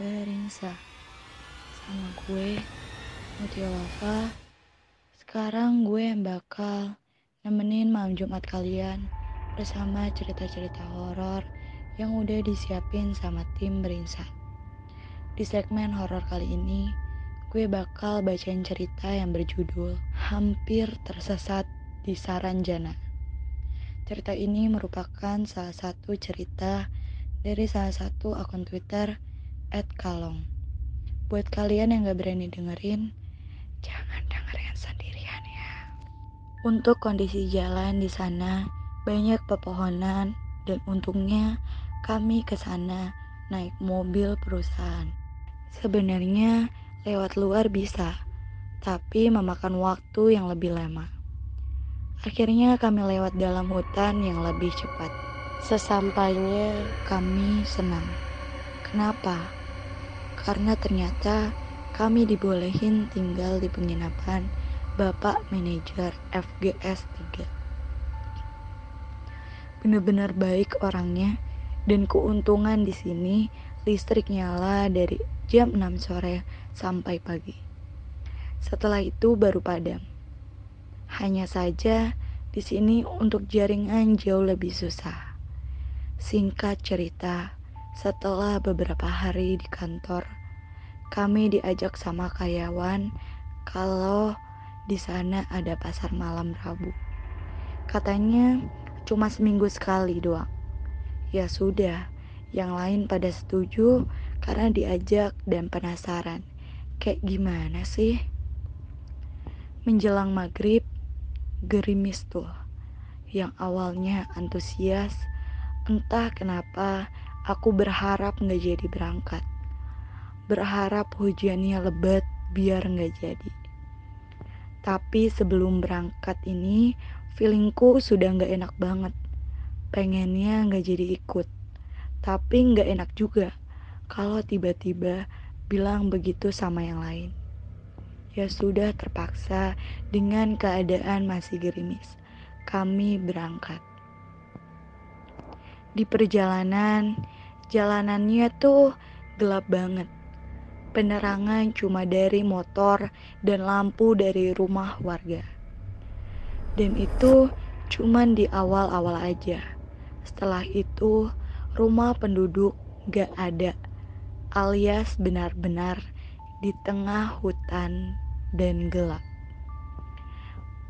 di Beringsa sama gue Mutia Wafa. Sekarang gue yang bakal nemenin malam Jumat kalian bersama cerita-cerita horor yang udah disiapin sama tim Berinsa. Di segmen horor kali ini, gue bakal bacain cerita yang berjudul Hampir Tersesat di Saranjana. Cerita ini merupakan salah satu cerita dari salah satu akun Twitter @kalong. Buat kalian yang gak berani dengerin, jangan dengerin sendirian ya. Untuk kondisi jalan di sana banyak pepohonan dan untungnya kami ke sana naik mobil perusahaan. Sebenarnya lewat luar bisa, tapi memakan waktu yang lebih lama. Akhirnya kami lewat dalam hutan yang lebih cepat. Sesampainya kami senang. Kenapa? Karena ternyata kami dibolehin tinggal di penginapan Bapak Manajer FGS 3. Benar-benar baik orangnya dan keuntungan di sini listrik nyala dari jam 6 sore sampai pagi. Setelah itu baru padam. Hanya saja di sini untuk jaringan jauh lebih susah. Singkat cerita, setelah beberapa hari di kantor, kami diajak sama karyawan kalau di sana ada pasar malam Rabu. Katanya cuma seminggu sekali doang. Ya sudah, yang lain pada setuju karena diajak dan penasaran. Kayak gimana sih? Menjelang maghrib, gerimis tuh. Yang awalnya antusias, entah kenapa aku berharap nggak jadi berangkat. Berharap hujannya lebat biar nggak jadi. Tapi sebelum berangkat ini, feelingku sudah nggak enak banget. Pengennya nggak jadi ikut. Tapi nggak enak juga kalau tiba-tiba bilang begitu sama yang lain. Ya sudah terpaksa dengan keadaan masih gerimis. Kami berangkat. Di perjalanan, jalanannya tuh gelap banget. Penerangan cuma dari motor dan lampu dari rumah warga. Dan itu cuman di awal-awal aja. Setelah itu, rumah penduduk gak ada, alias benar-benar di tengah hutan dan gelap.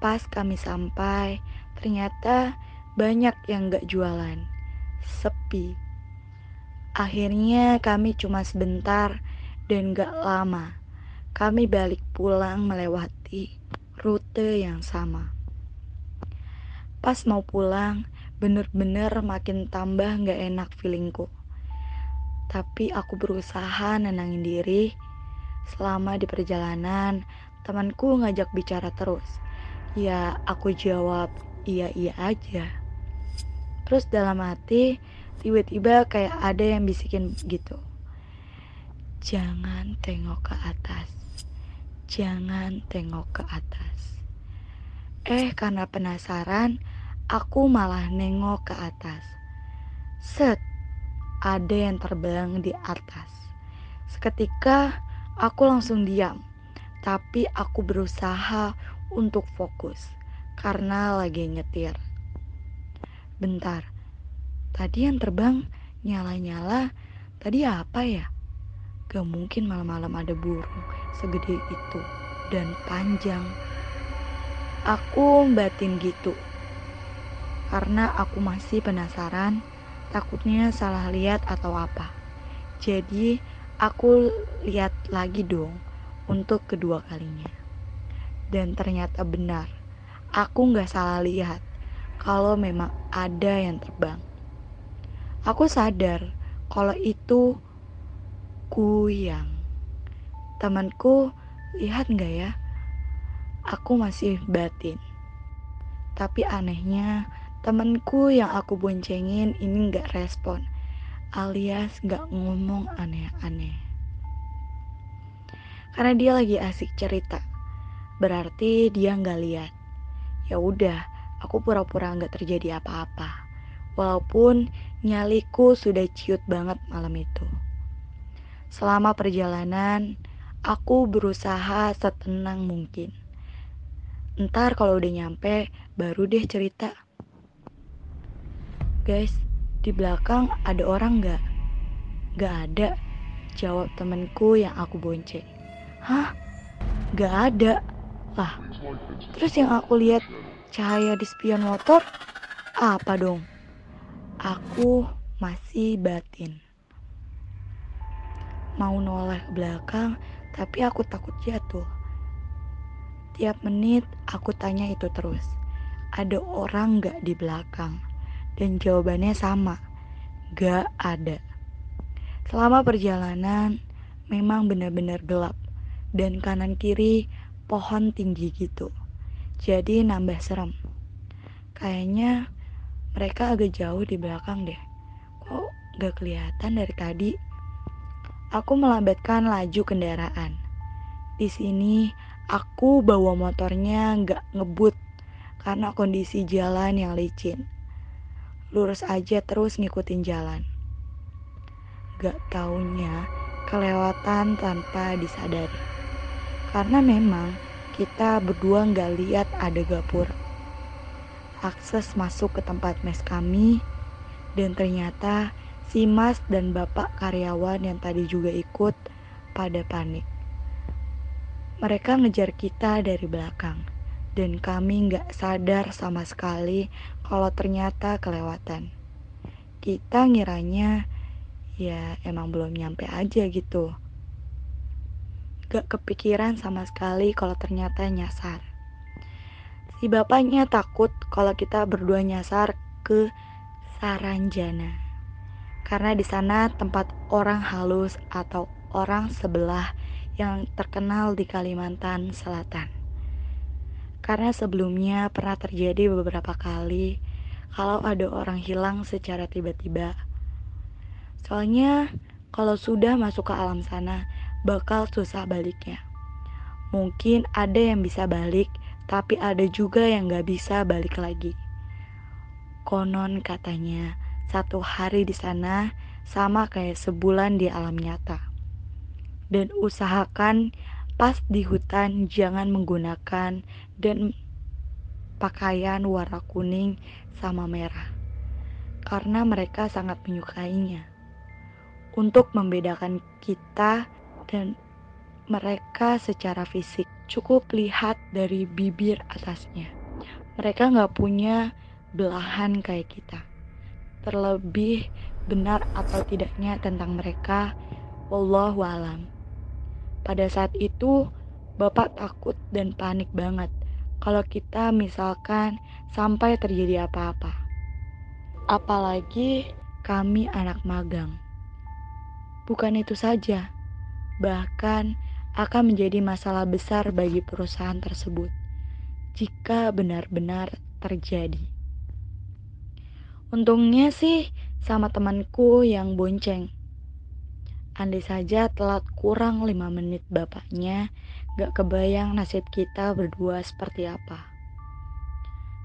Pas kami sampai, ternyata banyak yang gak jualan, sepi. Akhirnya kami cuma sebentar dan gak lama. Kami balik pulang melewati rute yang sama. Pas mau pulang, bener-bener makin tambah gak enak feelingku. Tapi aku berusaha nenangin diri. Selama di perjalanan, temanku ngajak bicara terus. Ya, aku jawab iya-iya aja. Terus dalam hati, tiba-tiba kayak ada yang bisikin gitu. Jangan tengok ke atas. Jangan tengok ke atas. Eh, karena penasaran, aku malah nengok ke atas. Set, ada yang terbang di atas. Seketika aku langsung diam, tapi aku berusaha untuk fokus karena lagi nyetir. Bentar, tadi yang terbang nyala-nyala, tadi apa ya? Gak mungkin malam-malam ada burung segede itu dan panjang. Aku batin gitu, karena aku masih penasaran takutnya salah lihat atau apa. Jadi aku lihat lagi dong untuk kedua kalinya. Dan ternyata benar, aku nggak salah lihat kalau memang ada yang terbang. Aku sadar kalau itu kuyang. Temanku, lihat nggak ya? Aku masih batin. Tapi anehnya, Temenku yang aku boncengin ini gak respon, alias gak ngomong aneh-aneh. Karena dia lagi asik cerita, berarti dia gak lihat. Ya udah, aku pura-pura gak terjadi apa-apa. Walaupun Nyaliku sudah ciut banget malam itu. Selama perjalanan, aku berusaha setenang mungkin. Ntar kalau udah nyampe, baru deh cerita. Guys, di belakang ada orang nggak? Gak ada, jawab temenku yang aku bonceng. Hah? Gak ada. Lah, terus yang aku lihat cahaya di spion motor, apa dong? Aku masih batin. Mau noleh ke belakang, tapi aku takut jatuh. Tiap menit aku tanya itu terus. Ada orang gak di belakang? Dan jawabannya sama. Gak ada. Selama perjalanan, memang benar-benar gelap. Dan kanan kiri pohon tinggi gitu. Jadi nambah serem. Kayaknya mereka agak jauh di belakang deh. Kok gak kelihatan dari tadi? Aku melambatkan laju kendaraan. Di sini aku bawa motornya gak ngebut karena kondisi jalan yang licin. Lurus aja terus ngikutin jalan. Gak taunya kelewatan tanpa disadari. Karena memang kita berdua gak lihat ada gapura akses masuk ke tempat mes kami dan ternyata si mas dan bapak karyawan yang tadi juga ikut pada panik. Mereka ngejar kita dari belakang dan kami nggak sadar sama sekali kalau ternyata kelewatan. Kita ngiranya ya emang belum nyampe aja gitu. Gak kepikiran sama sekali kalau ternyata nyasar. Si bapaknya takut kalau kita berdua nyasar ke Saranjana. Karena di sana tempat orang halus atau orang sebelah yang terkenal di Kalimantan Selatan. Karena sebelumnya pernah terjadi beberapa kali kalau ada orang hilang secara tiba-tiba. Soalnya kalau sudah masuk ke alam sana bakal susah baliknya. Mungkin ada yang bisa balik tapi ada juga yang gak bisa balik lagi. Konon katanya, satu hari di sana sama kayak sebulan di alam nyata. Dan usahakan pas di hutan jangan menggunakan dan pakaian warna kuning sama merah. Karena mereka sangat menyukainya. Untuk membedakan kita dan mereka secara fisik cukup lihat dari bibir atasnya. Mereka nggak punya belahan kayak kita. Terlebih benar atau tidaknya tentang mereka, wallahu alam. Pada saat itu, Bapak takut dan panik banget kalau kita misalkan sampai terjadi apa-apa. Apalagi kami anak magang. Bukan itu saja, bahkan akan menjadi masalah besar bagi perusahaan tersebut jika benar-benar terjadi. Untungnya sih sama temanku yang bonceng. Andai saja telat kurang lima menit bapaknya, gak kebayang nasib kita berdua seperti apa.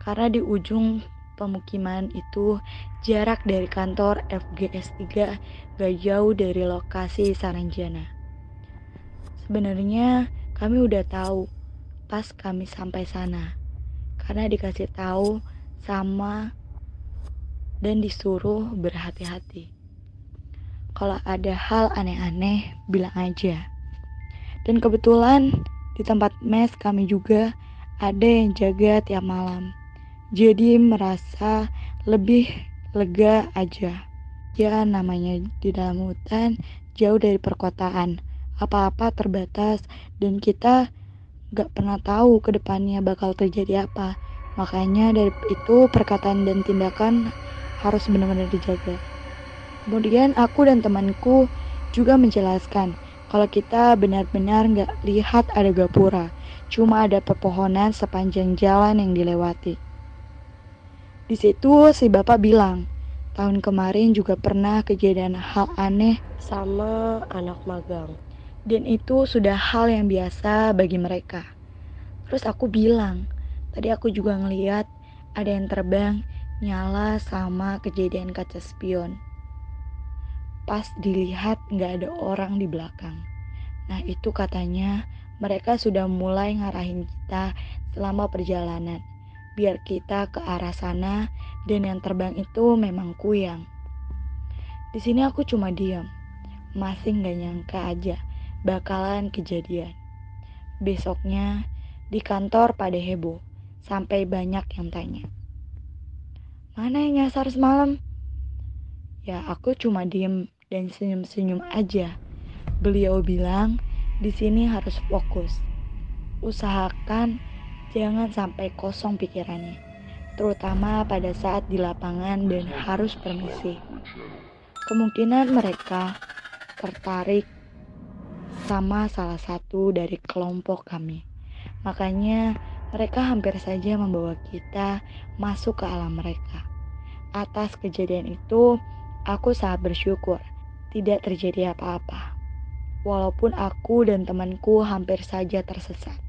Karena di ujung pemukiman itu jarak dari kantor FGS 3 gak jauh dari lokasi Saranjana. Sebenarnya kami udah tahu pas kami sampai sana. Karena dikasih tahu sama dan disuruh berhati-hati. Kalau ada hal aneh-aneh, bilang aja. Dan kebetulan di tempat mes kami juga ada yang jaga tiap malam. Jadi merasa lebih lega aja. Ya namanya di dalam hutan jauh dari perkotaan apa-apa terbatas dan kita gak pernah tahu ke depannya bakal terjadi apa. Makanya dari itu perkataan dan tindakan harus benar-benar dijaga. Kemudian aku dan temanku juga menjelaskan kalau kita benar-benar gak lihat ada gapura, cuma ada pepohonan sepanjang jalan yang dilewati. Di situ si bapak bilang, tahun kemarin juga pernah kejadian hal aneh sama anak magang dan itu sudah hal yang biasa bagi mereka. Terus aku bilang, tadi aku juga ngeliat ada yang terbang nyala sama kejadian kaca spion. Pas dilihat nggak ada orang di belakang. Nah itu katanya mereka sudah mulai ngarahin kita selama perjalanan. Biar kita ke arah sana dan yang terbang itu memang kuyang. Di sini aku cuma diam, masih nggak nyangka aja bakalan kejadian. Besoknya di kantor pada heboh, sampai banyak yang tanya. Mana yang nyasar semalam? Ya aku cuma diem dan senyum-senyum aja. Beliau bilang di sini harus fokus. Usahakan jangan sampai kosong pikirannya, terutama pada saat di lapangan dan harus permisi. Kemungkinan mereka tertarik sama salah satu dari kelompok kami. Makanya mereka hampir saja membawa kita masuk ke alam mereka. Atas kejadian itu, aku sangat bersyukur tidak terjadi apa-apa. Walaupun aku dan temanku hampir saja tersesat.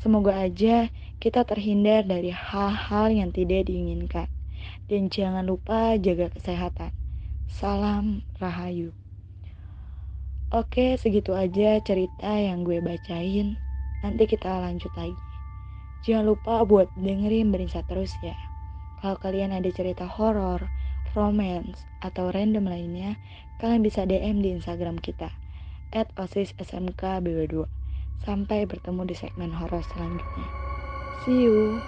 Semoga aja kita terhindar dari hal-hal yang tidak diinginkan. Dan jangan lupa jaga kesehatan. Salam Rahayu. Oke, segitu aja cerita yang gue bacain. Nanti kita lanjut lagi. Jangan lupa buat dengerin Berinsa terus ya. Kalau kalian ada cerita horor, romance, atau random lainnya, kalian bisa DM di Instagram kita at osis smk bw2. Sampai bertemu di segmen horor selanjutnya. See you!